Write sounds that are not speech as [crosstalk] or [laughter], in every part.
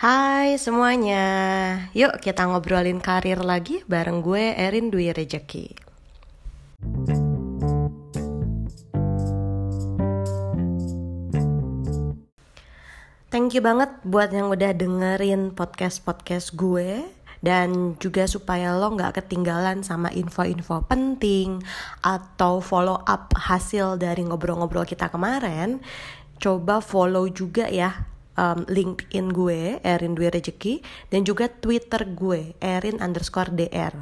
Hai semuanya, yuk kita ngobrolin karir lagi bareng gue Erin Dwi Rejeki. Thank you banget buat yang udah dengerin podcast-podcast gue dan juga supaya lo nggak ketinggalan sama info-info penting atau follow up hasil dari ngobrol-ngobrol kita kemarin coba follow juga ya um, LinkedIn gue Erin Dwi Rejeki dan juga Twitter gue Erin underscore dr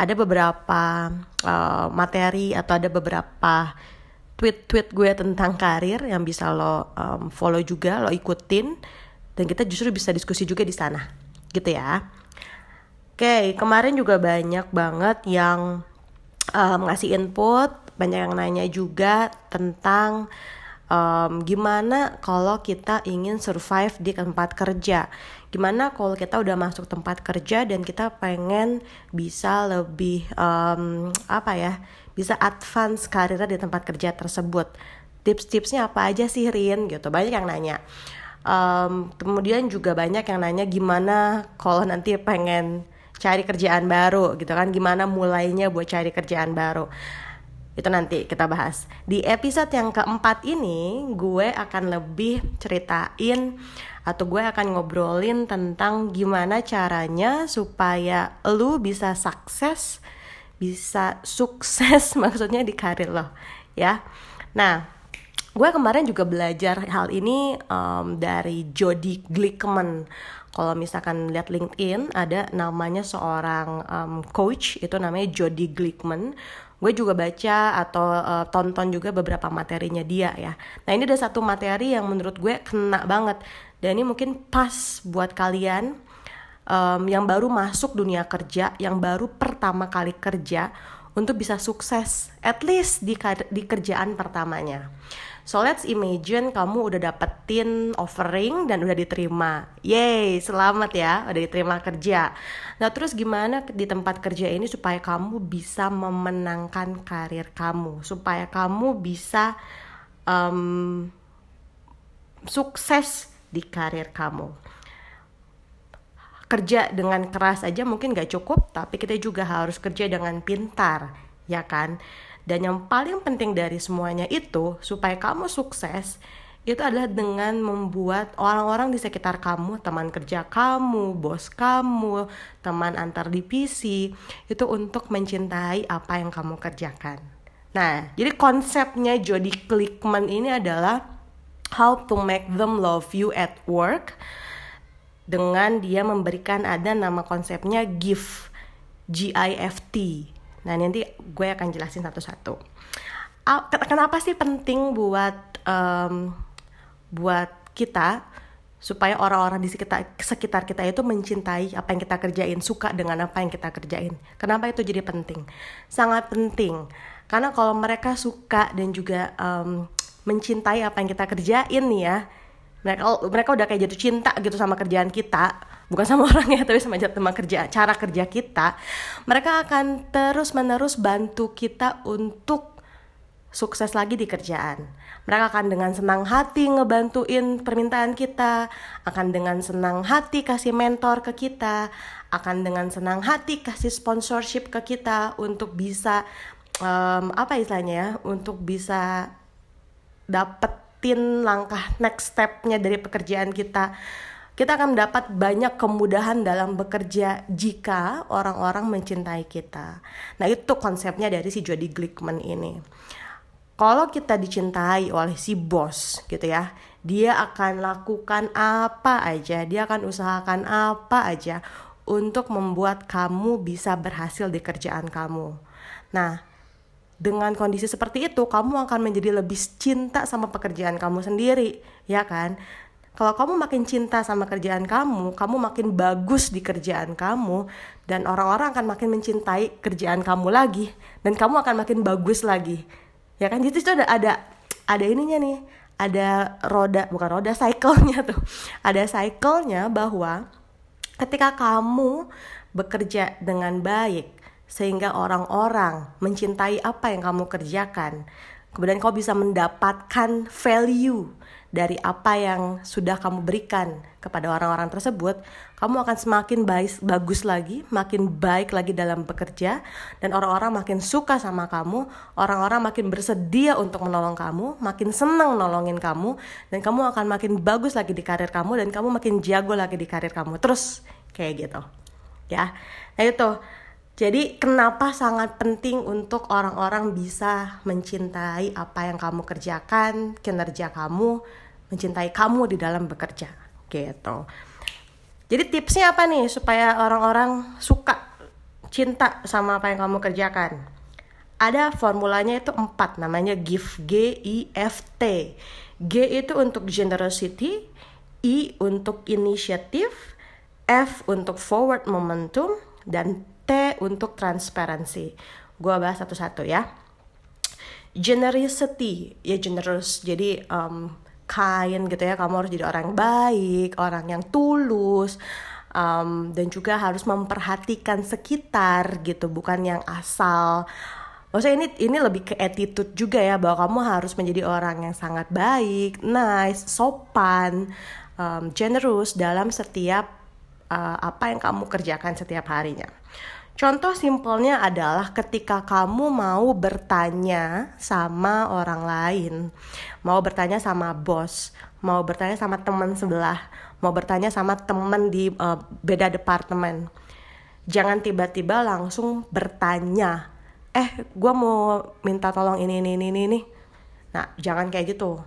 ada beberapa uh, materi atau ada beberapa tweet-tweet gue tentang karir yang bisa lo um, follow juga, lo ikutin dan kita justru bisa diskusi juga di sana, gitu ya. Oke, kemarin juga banyak banget yang um, ngasih input, banyak yang nanya juga tentang um, gimana kalau kita ingin survive di tempat kerja. Gimana kalau kita udah masuk tempat kerja dan kita pengen bisa lebih um, apa ya? bisa advance karirnya di tempat kerja tersebut. Tips-tipsnya apa aja sih Rin gitu. Banyak yang nanya. Um, kemudian juga banyak yang nanya gimana kalau nanti pengen cari kerjaan baru gitu kan gimana mulainya buat cari kerjaan baru itu nanti kita bahas. Di episode yang keempat ini gue akan lebih ceritain atau gue akan ngobrolin tentang gimana caranya supaya lu bisa sukses bisa sukses [laughs] maksudnya di karir lo ya. Nah gue kemarin juga belajar hal ini um, dari Jody Glickman. Kalau misalkan lihat LinkedIn ada namanya seorang um, coach itu namanya Jody Glickman gue juga baca atau uh, tonton juga beberapa materinya dia ya nah ini ada satu materi yang menurut gue kena banget dan ini mungkin pas buat kalian um, yang baru masuk dunia kerja, yang baru pertama kali kerja untuk bisa sukses, at least di, di kerjaan pertamanya. So let's imagine kamu udah dapetin offering dan udah diterima. Yeay, selamat ya, udah diterima kerja. Nah terus gimana di tempat kerja ini supaya kamu bisa memenangkan karir kamu, supaya kamu bisa um, sukses di karir kamu kerja dengan keras aja mungkin gak cukup tapi kita juga harus kerja dengan pintar ya kan dan yang paling penting dari semuanya itu supaya kamu sukses itu adalah dengan membuat orang-orang di sekitar kamu, teman kerja kamu, bos kamu, teman antar divisi itu untuk mencintai apa yang kamu kerjakan. Nah, jadi konsepnya Jody Klickman ini adalah how to make them love you at work dengan dia memberikan ada nama konsepnya GIFT GIFT nah nanti gue akan jelasin satu-satu kenapa sih penting buat um, buat kita supaya orang-orang di sekitar sekitar kita itu mencintai apa yang kita kerjain, suka dengan apa yang kita kerjain. Kenapa itu jadi penting? Sangat penting karena kalau mereka suka dan juga um, mencintai apa yang kita kerjain nih ya, mereka mereka udah kayak jatuh cinta gitu sama kerjaan kita. Bukan sama [laughs] orangnya tapi sama teman kerja cara kerja kita. Mereka akan terus menerus bantu kita untuk sukses lagi di kerjaan. Mereka akan dengan senang hati ngebantuin permintaan kita akan dengan senang hati kasih mentor ke kita akan dengan senang hati kasih sponsorship ke kita untuk bisa um, apa istilahnya ya untuk bisa dapat dapetin langkah next stepnya dari pekerjaan kita kita akan mendapat banyak kemudahan dalam bekerja jika orang-orang mencintai kita. Nah itu konsepnya dari si Jody Glickman ini. Kalau kita dicintai oleh si bos gitu ya, dia akan lakukan apa aja, dia akan usahakan apa aja untuk membuat kamu bisa berhasil di kerjaan kamu. Nah, dengan kondisi seperti itu kamu akan menjadi lebih cinta sama pekerjaan kamu sendiri ya kan? Kalau kamu makin cinta sama kerjaan kamu kamu makin bagus di kerjaan kamu dan orang-orang akan makin mencintai kerjaan kamu lagi dan kamu akan makin bagus lagi. Ya kan? Jadi itu ada ada ada ininya nih ada roda bukan roda cycle-nya tuh. Ada cycle-nya bahwa ketika kamu bekerja dengan baik sehingga orang-orang mencintai apa yang kamu kerjakan. Kemudian kau bisa mendapatkan value dari apa yang sudah kamu berikan kepada orang-orang tersebut, kamu akan semakin baik, bagus lagi, makin baik lagi dalam bekerja, dan orang-orang makin suka sama kamu, orang-orang makin bersedia untuk menolong kamu, makin senang nolongin kamu, dan kamu akan makin bagus lagi di karir kamu, dan kamu makin jago lagi di karir kamu. Terus kayak gitu, ya. Nah itu. Jadi kenapa sangat penting untuk orang-orang bisa mencintai apa yang kamu kerjakan, kinerja kamu, mencintai kamu di dalam bekerja gitu. Jadi tipsnya apa nih supaya orang-orang suka cinta sama apa yang kamu kerjakan? Ada formulanya itu empat namanya GIFT G I F T. G itu untuk generosity, I untuk initiative, F untuk forward momentum, dan Untuk transparency. Gua bahas satu-satu ya. Generosity, ya generous. Jadi um, kind gitu ya. Kamu harus jadi orang yang baik, orang yang tulus, um, dan juga harus memperhatikan sekitar gitu, bukan yang asal. Maksudnya ini ini lebih ke attitude juga ya bahwa kamu harus menjadi orang yang sangat baik, nice, sopan, um, generous dalam setiap uh, apa yang kamu kerjakan setiap harinya. Contoh simpelnya adalah ketika kamu mau bertanya sama orang lain, mau bertanya sama bos, mau bertanya sama teman sebelah, mau bertanya sama teman di uh, beda departemen. Jangan tiba-tiba langsung bertanya, eh gue mau minta tolong ini, ini, ini, ini. Nah, jangan kayak gitu.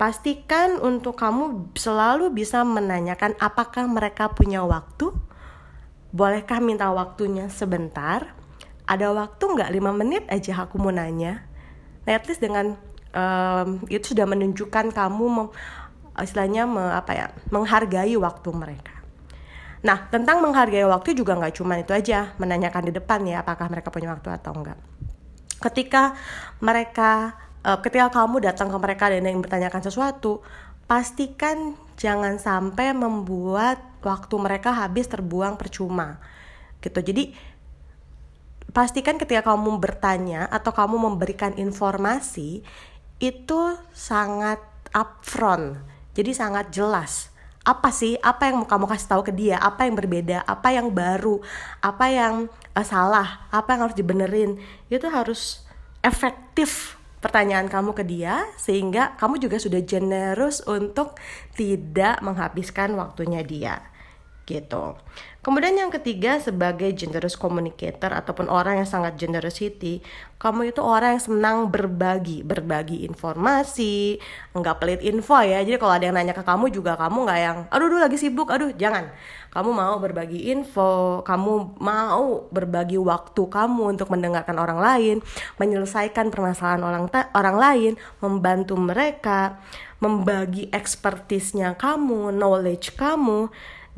Pastikan untuk kamu selalu bisa menanyakan apakah mereka punya waktu, bolehkah minta waktunya sebentar? Ada waktu nggak lima menit aja aku mau nanya? Nah, at least dengan um, itu sudah menunjukkan kamu mem, istilahnya me, apa ya menghargai waktu mereka. Nah, tentang menghargai waktu juga nggak cuma itu aja menanyakan di depan ya apakah mereka punya waktu atau enggak. Ketika mereka uh, ketika kamu datang ke mereka dan yang bertanyakan sesuatu, pastikan jangan sampai membuat waktu mereka habis terbuang percuma gitu. Jadi pastikan ketika kamu bertanya atau kamu memberikan informasi itu sangat upfront jadi sangat jelas. Apa sih? Apa yang kamu kasih tahu ke dia? Apa yang berbeda? Apa yang baru? Apa yang uh, salah? Apa yang harus dibenerin? Itu harus efektif pertanyaan kamu ke dia sehingga kamu juga sudah generous untuk tidak menghabiskan waktunya dia gitu. Kemudian yang ketiga sebagai generous communicator ataupun orang yang sangat generosity, kamu itu orang yang senang berbagi, berbagi informasi, nggak pelit info ya. Jadi kalau ada yang nanya ke kamu juga kamu nggak yang, aduh, aduh lagi sibuk, aduh jangan. Kamu mau berbagi info, kamu mau berbagi waktu kamu untuk mendengarkan orang lain, menyelesaikan permasalahan orang orang lain, membantu mereka, membagi ekspertisnya kamu, knowledge kamu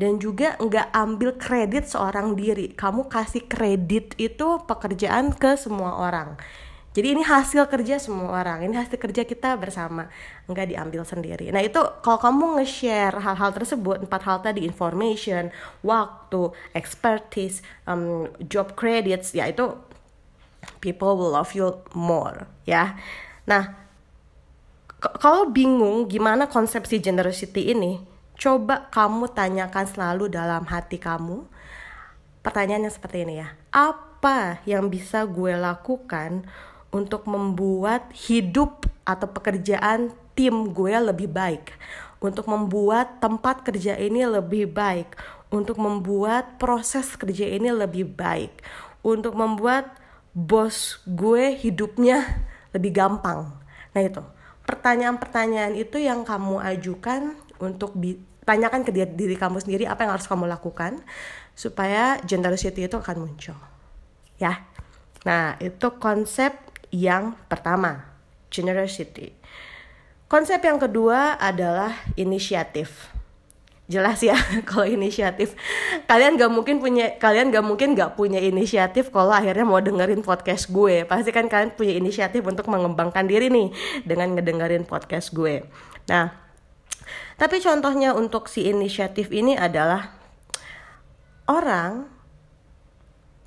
dan juga nggak ambil kredit seorang diri. Kamu kasih kredit itu pekerjaan ke semua orang. Jadi ini hasil kerja semua orang. Ini hasil kerja kita bersama. Nggak diambil sendiri. Nah itu kalau kamu nge-share hal-hal tersebut empat hal tadi information waktu expertise um, job credits ya itu people will love you more ya. Nah kalau bingung gimana konsepsi generosity ini Coba kamu tanyakan selalu dalam hati kamu. Pertanyaannya seperti ini ya. Apa yang bisa gue lakukan untuk membuat hidup atau pekerjaan tim gue lebih baik? Untuk membuat tempat kerja ini lebih baik, untuk membuat proses kerja ini lebih baik, untuk membuat bos gue hidupnya lebih gampang. Nah, itu pertanyaan-pertanyaan itu yang kamu ajukan untuk tanyakan ke diri, kamu sendiri apa yang harus kamu lakukan supaya generosity itu akan muncul ya. Nah itu konsep yang pertama generosity konsep yang kedua adalah inisiatif. Jelas ya [laughs] kalau inisiatif. Kalian gak mungkin punya kalian gak mungkin gak punya inisiatif kalau akhirnya mau dengerin podcast gue. Pasti kan kalian punya inisiatif untuk mengembangkan diri nih dengan ngedengerin podcast gue. Nah tapi contohnya untuk si inisiatif ini adalah orang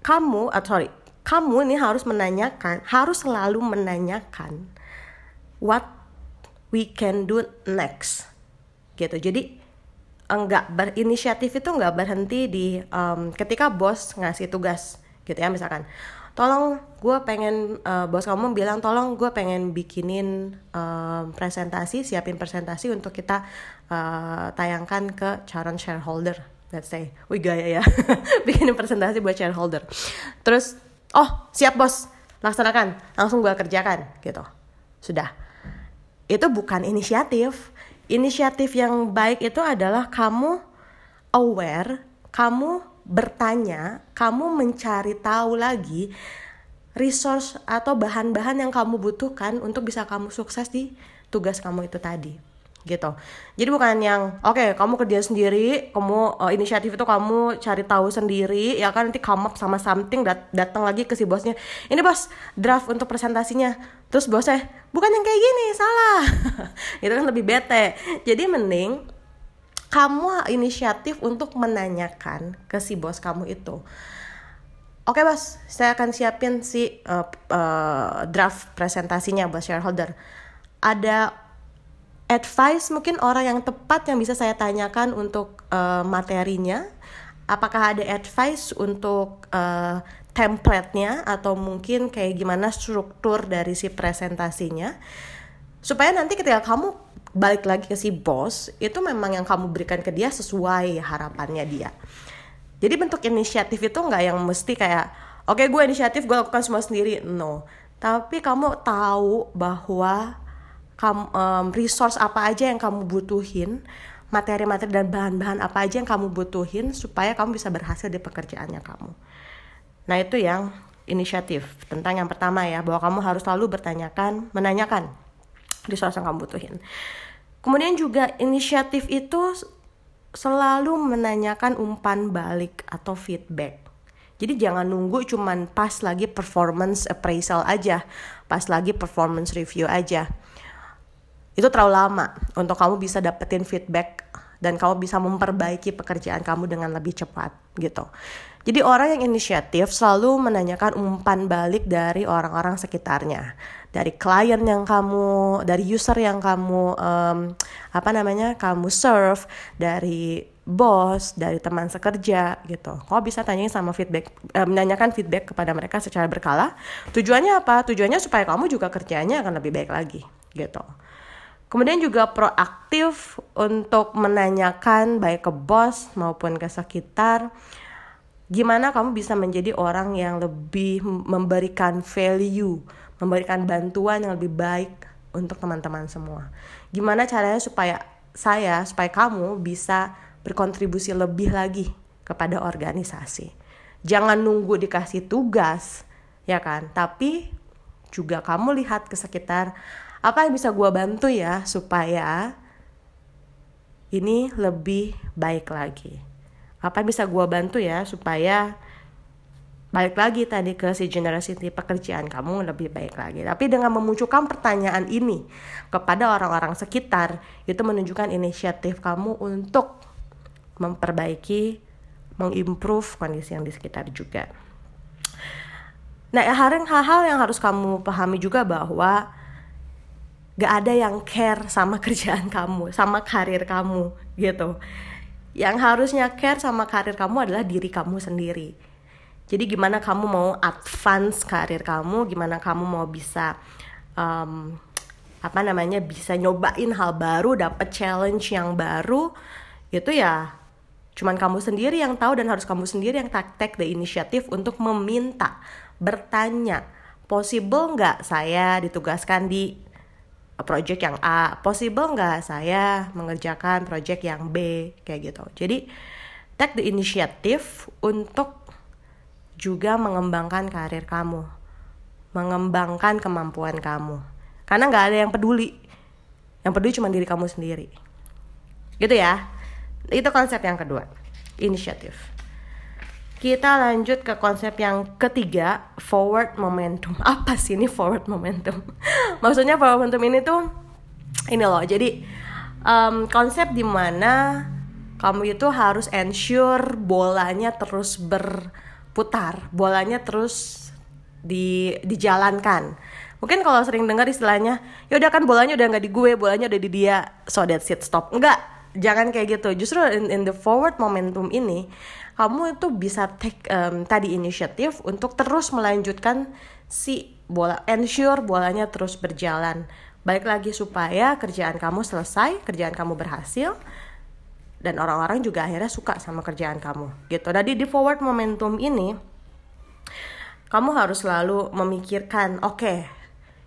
kamu atau sorry kamu ini harus menanyakan harus selalu menanyakan what we can do next. Gitu. Jadi enggak berinisiatif itu enggak berhenti di um, ketika bos ngasih tugas. Gitu ya misalkan tolong gue pengen uh, bos kamu bilang tolong gue pengen bikinin uh, presentasi siapin presentasi untuk kita uh, tayangkan ke calon shareholder. Let's say wih gaya ya. [laughs] Bikinin presentasi buat shareholder. Terus oh siap bos. Laksanakan. Langsung gue kerjakan gitu. Sudah. Itu bukan inisiatif. Inisiatif yang baik itu adalah kamu aware kamu bertanya, kamu mencari tahu lagi resource atau bahan-bahan yang kamu butuhkan untuk bisa kamu sukses di tugas kamu itu tadi gitu. Jadi bukan yang oke okay, kamu kerja sendiri, kamu uh, inisiatif itu kamu cari tahu sendiri ya kan nanti come sama something dat datang lagi ke si bosnya. Ini bos draft untuk presentasinya. Terus bosnya bukan yang kayak gini, salah. [laughs] itu kan lebih bete. Jadi mending kamu inisiatif untuk menanyakan ke si bos kamu itu Oke bos, saya akan siapin si uh, uh, draft presentasinya buat shareholder. Ada advice mungkin orang yang tepat yang bisa saya tanyakan untuk uh, materinya. Apakah ada advice untuk uh, template-nya atau mungkin kayak gimana struktur dari si presentasinya? Supaya nanti ketika kamu balik lagi ke si bos itu memang yang kamu berikan ke dia sesuai harapannya dia. Jadi bentuk inisiatif itu nggak yang mesti kayak oke okay, gue inisiatif gue lakukan semua sendiri. No. Tapi kamu tahu bahwa kamu um, resource apa aja yang kamu butuhin materi-materi dan bahan-bahan apa aja yang kamu butuhin supaya kamu bisa berhasil di pekerjaannya kamu. Nah itu yang inisiatif tentang yang pertama ya bahwa kamu harus selalu bertanyakan menanyakan resource yang kamu butuhin Kemudian juga inisiatif itu selalu menanyakan umpan balik atau feedback. Jadi jangan nunggu cuman pas lagi performance appraisal aja, pas lagi performance review aja. Itu terlalu lama untuk kamu bisa dapetin feedback dan kamu bisa memperbaiki pekerjaan kamu dengan lebih cepat gitu. Jadi orang yang inisiatif selalu menanyakan umpan balik dari orang-orang sekitarnya, dari klien yang kamu, dari user yang kamu um, apa namanya kamu serve, dari bos, dari teman sekerja gitu. Kau bisa tanyain sama feedback, eh, menanyakan feedback kepada mereka secara berkala. Tujuannya apa? Tujuannya supaya kamu juga kerjanya akan lebih baik lagi gitu. Kemudian juga proaktif untuk menanyakan baik ke bos maupun ke sekitar gimana kamu bisa menjadi orang yang lebih memberikan value, memberikan bantuan yang lebih baik untuk teman-teman semua. Gimana caranya supaya saya, supaya kamu bisa berkontribusi lebih lagi kepada organisasi. Jangan nunggu dikasih tugas, ya kan? Tapi juga kamu lihat ke sekitar apa yang bisa gue bantu ya supaya ini lebih baik lagi apa yang bisa gue bantu ya supaya balik lagi tadi ke si generasi pekerjaan kamu lebih baik lagi. Tapi dengan memunculkan pertanyaan ini kepada orang-orang sekitar, itu menunjukkan inisiatif kamu untuk memperbaiki, mengimprove kondisi yang di sekitar juga. Nah, hal-hal yang harus kamu pahami juga bahwa gak ada yang care sama [laughs] kerjaan kamu, sama karir kamu gitu yang harusnya care sama karir kamu adalah diri kamu sendiri. Jadi gimana kamu mau advance karir kamu, gimana kamu mau bisa um, apa namanya bisa nyobain hal baru, dapet challenge yang baru, itu ya cuman kamu sendiri yang tahu dan harus kamu sendiri yang take the initiative untuk meminta, bertanya, possible nggak saya ditugaskan di project yang A possible nggak saya mengerjakan project yang B kayak gitu. Jadi take the initiative untuk juga mengembangkan karir kamu mengembangkan kemampuan kamu. Karena nggak ada yang peduli. Yang peduli cuma diri kamu sendiri. Gitu ya. Itu konsep yang kedua inisiatif kita lanjut ke konsep yang ketiga, forward momentum. [laughs] Apa sih ini forward momentum? [laughs] Maksudnya forward momentum ini tuh ini loh. Jadi um, konsep di mana kamu itu harus ensure bolanya terus berputar, bolanya terus di dijalankan. mungkin kalau sering dengar istilahnya ya udah kan bolanya udah nggak di gue bolanya udah di dia so that's it stop enggak jangan kayak gitu justru in, in the forward momentum ini kamu itu bisa take um, tadi inisiatif untuk terus melanjutkan si bola ensure bolanya terus berjalan baik lagi supaya kerjaan kamu selesai kerjaan kamu berhasil dan orang-orang juga akhirnya suka sama kerjaan kamu gitu jadi di forward momentum ini kamu harus selalu memikirkan oke okay,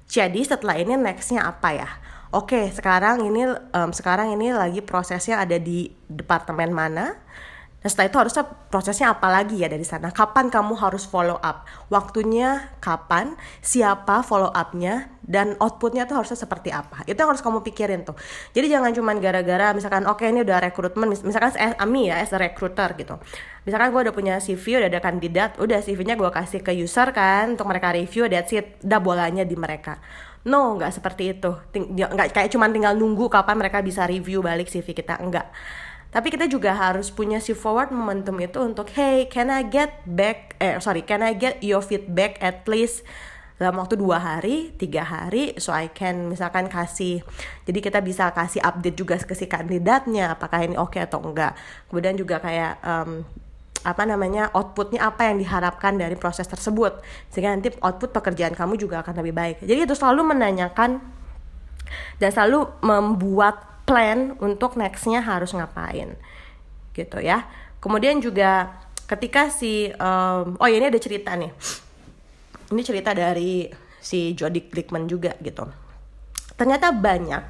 jadi setelah ini nextnya apa ya? Oke, sekarang ini um, sekarang ini lagi prosesnya ada di departemen mana? Dan setelah itu harusnya prosesnya apa lagi ya dari sana? Kapan kamu harus follow up? Waktunya kapan? Siapa follow upnya? Dan outputnya tuh harusnya seperti apa? Itu yang harus kamu pikirin tuh. Jadi jangan cuma gara-gara misalkan oke okay, ini udah rekrutmen, misalkan as Ami ya as a recruiter gitu. Misalkan gue udah punya CV, udah ada kandidat, udah CV-nya gue kasih ke user kan untuk mereka review, that's it, udah bolanya di mereka. No, nggak seperti itu. Ting nggak kayak cuma tinggal nunggu kapan mereka bisa review balik CV kita, enggak tapi kita juga harus punya si forward momentum itu untuk hey can I get back eh sorry can I get your feedback at least dalam waktu dua hari, tiga hari, so I can misalkan kasih, jadi kita bisa kasih update juga ke si kandidatnya, apakah ini oke okay atau enggak. Kemudian juga kayak um, apa namanya outputnya apa yang diharapkan dari proses tersebut, sehingga nanti output pekerjaan kamu juga akan lebih baik. Jadi itu selalu menanyakan dan selalu membuat plan untuk nextnya harus ngapain gitu ya. Kemudian juga ketika si um, oh ya ini ada cerita nih. Ini cerita dari si Jody Glickman juga gitu. Ternyata banyak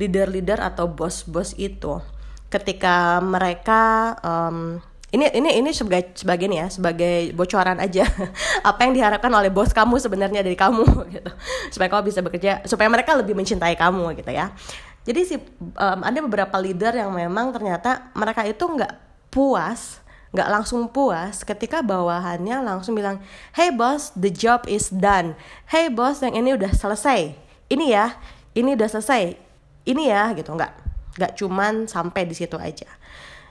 leader-leader atau bos-bos itu ketika mereka um, ini ini ini sebagai sebagai ya sebagai bocoran aja [laughs] apa yang diharapkan oleh bos kamu sebenarnya dari kamu [laughs] gitu. Supaya kamu bisa bekerja supaya mereka lebih mencintai kamu gitu ya jadi si um, ada beberapa leader yang memang ternyata mereka itu nggak puas nggak langsung puas ketika bawahannya langsung bilang hey boss the job is done. Hey boss yang ini udah selesai. Ini ya ini udah selesai. Ini ya gitu. Nggak nggak cuman sampai di situ aja.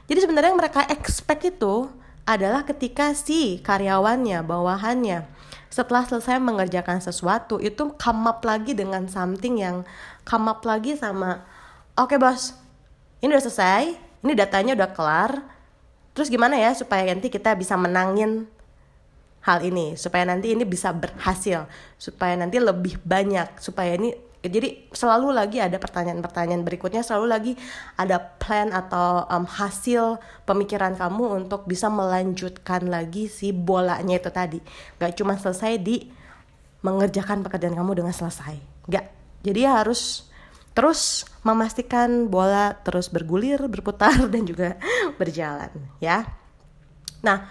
Jadi sebenarnya yang mereka expect itu adalah ketika si karyawannya bawahannya setelah selesai mengerjakan sesuatu itu come up lagi dengan something yang come up lagi sama oke okay, bos ini udah selesai ini datanya udah kelar terus gimana ya supaya nanti kita bisa menangin hal ini supaya nanti ini bisa berhasil supaya nanti lebih banyak supaya ini jadi selalu lagi ada pertanyaan-pertanyaan berikutnya selalu lagi ada plan atau um, hasil pemikiran kamu untuk bisa melanjutkan lagi si bolanya itu tadi. Gak cuma selesai di mengerjakan pekerjaan kamu dengan selesai gak jadi harus terus memastikan bola terus bergulir berputar [laughs] dan juga berjalan ya nah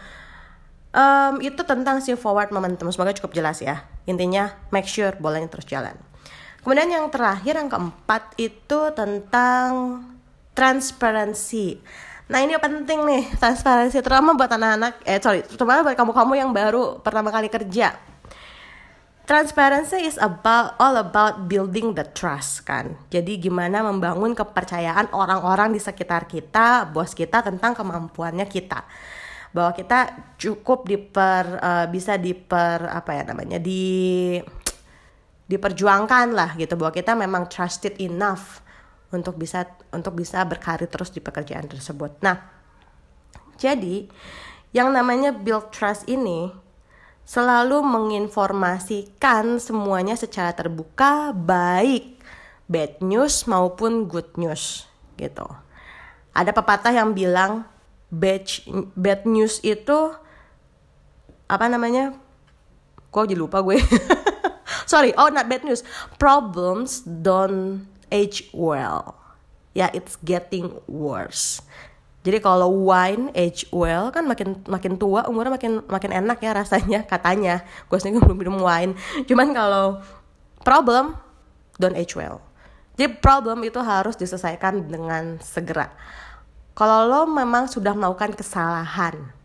um, itu tentang si forward momentum semoga cukup jelas ya intinya make sure bolanya terus jalan Kemudian yang terakhir yang keempat itu tentang transparansi. Nah ini penting nih transparansi terutama buat anak-anak eh sorry terutama buat kamu-kamu yang baru pertama kali kerja. Transparency is about all about building the trust kan. Jadi gimana membangun kepercayaan orang-orang di sekitar kita, bos kita tentang kemampuannya kita. Bahwa kita cukup diper uh, bisa diper apa ya namanya di diperjuangkan lah gitu bahwa kita memang trusted enough untuk bisa untuk bisa berkarir terus di pekerjaan tersebut. Nah, jadi yang namanya build trust ini selalu menginformasikan semuanya secara terbuka baik bad news maupun good news gitu. Ada pepatah yang bilang bad bad news itu apa namanya? Kok jadi lupa gue. [laughs] sorry oh not bad news problems don't age well ya yeah, it's getting worse jadi kalau wine age well kan makin makin tua umurnya makin makin enak ya rasanya [laughs] katanya. Gue sendiri belum minum wine. Cuman kalau problem don't age well. Jadi problem itu harus diselesaikan dengan segera. Kalau lo memang sudah melakukan kesalahan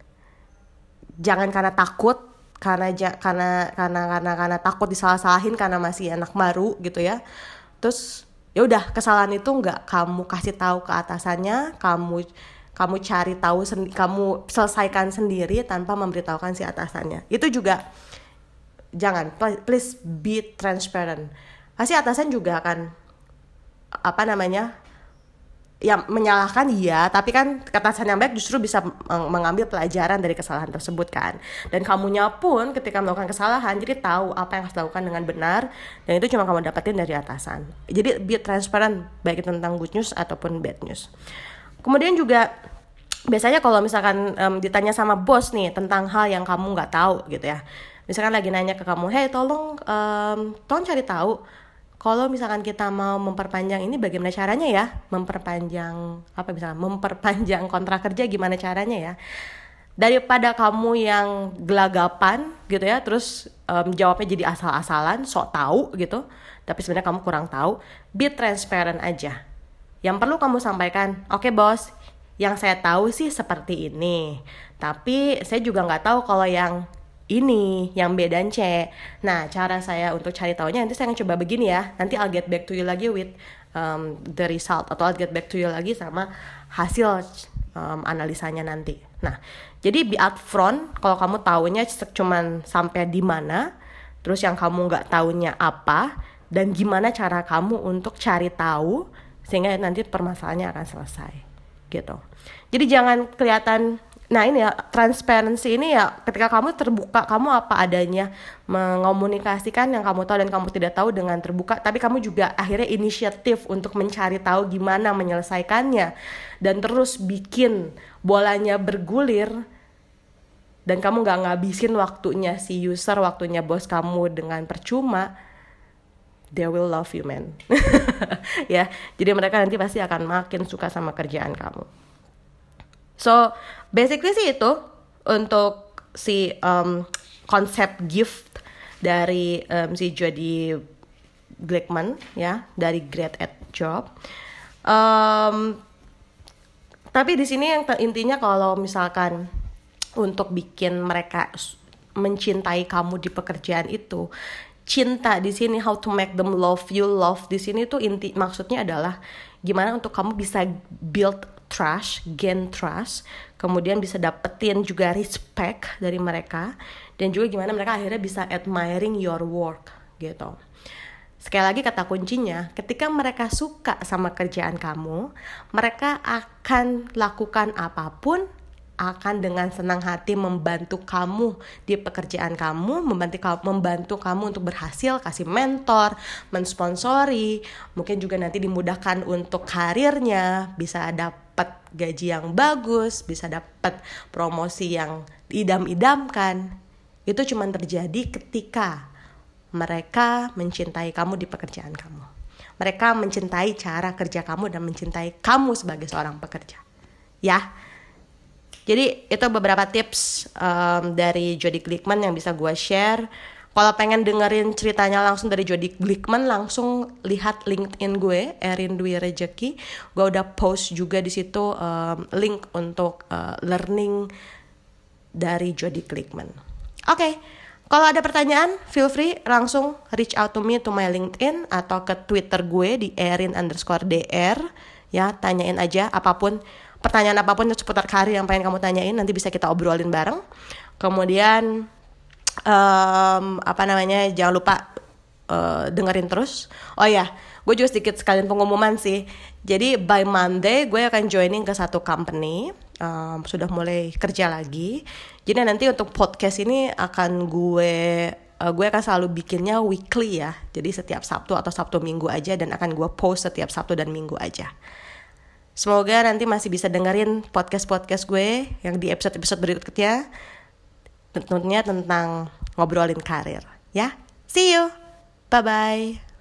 jangan karena takut karena karena karena karena karena takut disalah-salahin karena masih anak baru gitu ya. Terus ya udah kesalahan itu nggak kamu kasih tahu ke atasannya kamu kamu cari tahu kamu selesaikan sendiri tanpa memberitahukan si atasannya. Itu juga jangan please be transparent. Pasti atasan juga akan apa namanya ya menyalahkan iya tapi kan ketasan yang baik justru bisa mengambil pelajaran dari kesalahan tersebut kan. Dan kamunya pun ketika melakukan kesalahan jadi tahu apa yang harus dilakukan dengan benar dan itu cuma kamu dapetin dari atasan. Jadi be transparent baik tentang good news ataupun bad news kemudian juga biasanya kalau misalkan um, ditanya sama bos nih tentang hal yang kamu nggak tahu gitu ya. Misalkan lagi nanya ke kamu hey tolong um, tolong cari tahu kalau misalkan kita mau memperpanjang ini bagaimana caranya ya? Memperpanjang apa misalnya memperpanjang kontrak kerja gimana caranya ya? Daripada kamu yang gelagapan gitu ya terus um, jawabnya jadi asal-asalan sok tahu gitu tapi sebenarnya kamu kurang tahu be transparent aja yang perlu kamu sampaikan oke okay, bos yang saya tahu sih seperti ini tapi saya juga nggak tahu kalau yang ini yang B dan C. Nah, cara saya untuk cari tahunya nanti saya akan coba begini ya. Nanti I'll get back to you lagi with um, the result atau I'll get back to you lagi sama hasil um, analisanya nanti. Nah, jadi be upfront kalau kamu tahunya cuman sampai di mana, terus yang kamu nggak tahunya apa dan gimana cara kamu untuk cari tahu sehingga nanti permasalahannya akan selesai gitu. Jadi jangan kelihatan Nah ini ya transparency ini ya ketika kamu terbuka kamu apa adanya mengomunikasikan yang kamu tahu dan kamu tidak tahu dengan terbuka tapi kamu juga akhirnya inisiatif untuk mencari tahu gimana menyelesaikannya dan terus bikin bolanya bergulir dan kamu nggak ngabisin waktunya si user waktunya bos kamu dengan percuma they will love you man [laughs] ya jadi mereka nanti pasti akan makin suka sama kerjaan kamu so basically sih itu untuk si um, konsep gift dari um, si Jody Glickman ya dari Great at Job. Um, tapi di sini yang intinya kalau misalkan untuk bikin mereka mencintai kamu di pekerjaan itu cinta di sini how to make them love you love di sini tuh inti maksudnya adalah gimana untuk kamu bisa build trust, gain trust, kemudian bisa dapetin juga respect dari mereka dan juga gimana mereka akhirnya bisa admiring your work gitu. Sekali lagi kata kuncinya, ketika mereka suka sama kerjaan kamu, mereka akan lakukan apa pun akan dengan senang hati membantu kamu di pekerjaan kamu, membantu kamu membantu kamu untuk berhasil, kasih mentor, mensponsori, mungkin juga nanti dimudahkan untuk karirnya, bisa dapat gaji yang bagus, bisa dapat promosi yang idam-idamkan. Itu cuma terjadi ketika mereka mencintai kamu di pekerjaan kamu. Mereka mencintai cara kerja kamu dan mencintai kamu sebagai seorang pekerja. Ya, jadi itu beberapa tips um, dari Jody Glickman yang bisa gue share. Kalau pengen dengerin ceritanya langsung dari Jody Glickman, langsung lihat LinkedIn gue, Erin Dwi Rejeki. Gue udah post juga di situ um, link untuk uh, learning dari Jody Glickman. Oke, okay. kalau ada pertanyaan, feel free langsung reach out to me to my LinkedIn atau ke Twitter gue di Erin underscore DR. Ya, tanyain aja apa pun pertanyaan apa pun seputar karir yang pengen kamu tanyain nanti bisa kita obrolin bareng. Kemudian um, apa namanya jangan lupa uh, dengerin terus. Oh ya gue juga sedikit sekalian pengumuman sih. Jadi by Monday gue akan joining ke satu company um, sudah mulai kerja lagi. Jadi nanti untuk podcast ini akan gue uh, gue akan selalu bikinnya weekly ya. Jadi setiap Sabtu atau Sabtu Minggu aja dan akan gue post setiap Sabtu dan Minggu aja Semoga nanti masih bisa dengerin podcast-podcast gue yang di episode-episode berikutnya. Tentunya tentang ngobrolin karir. Ya, see you. Bye-bye.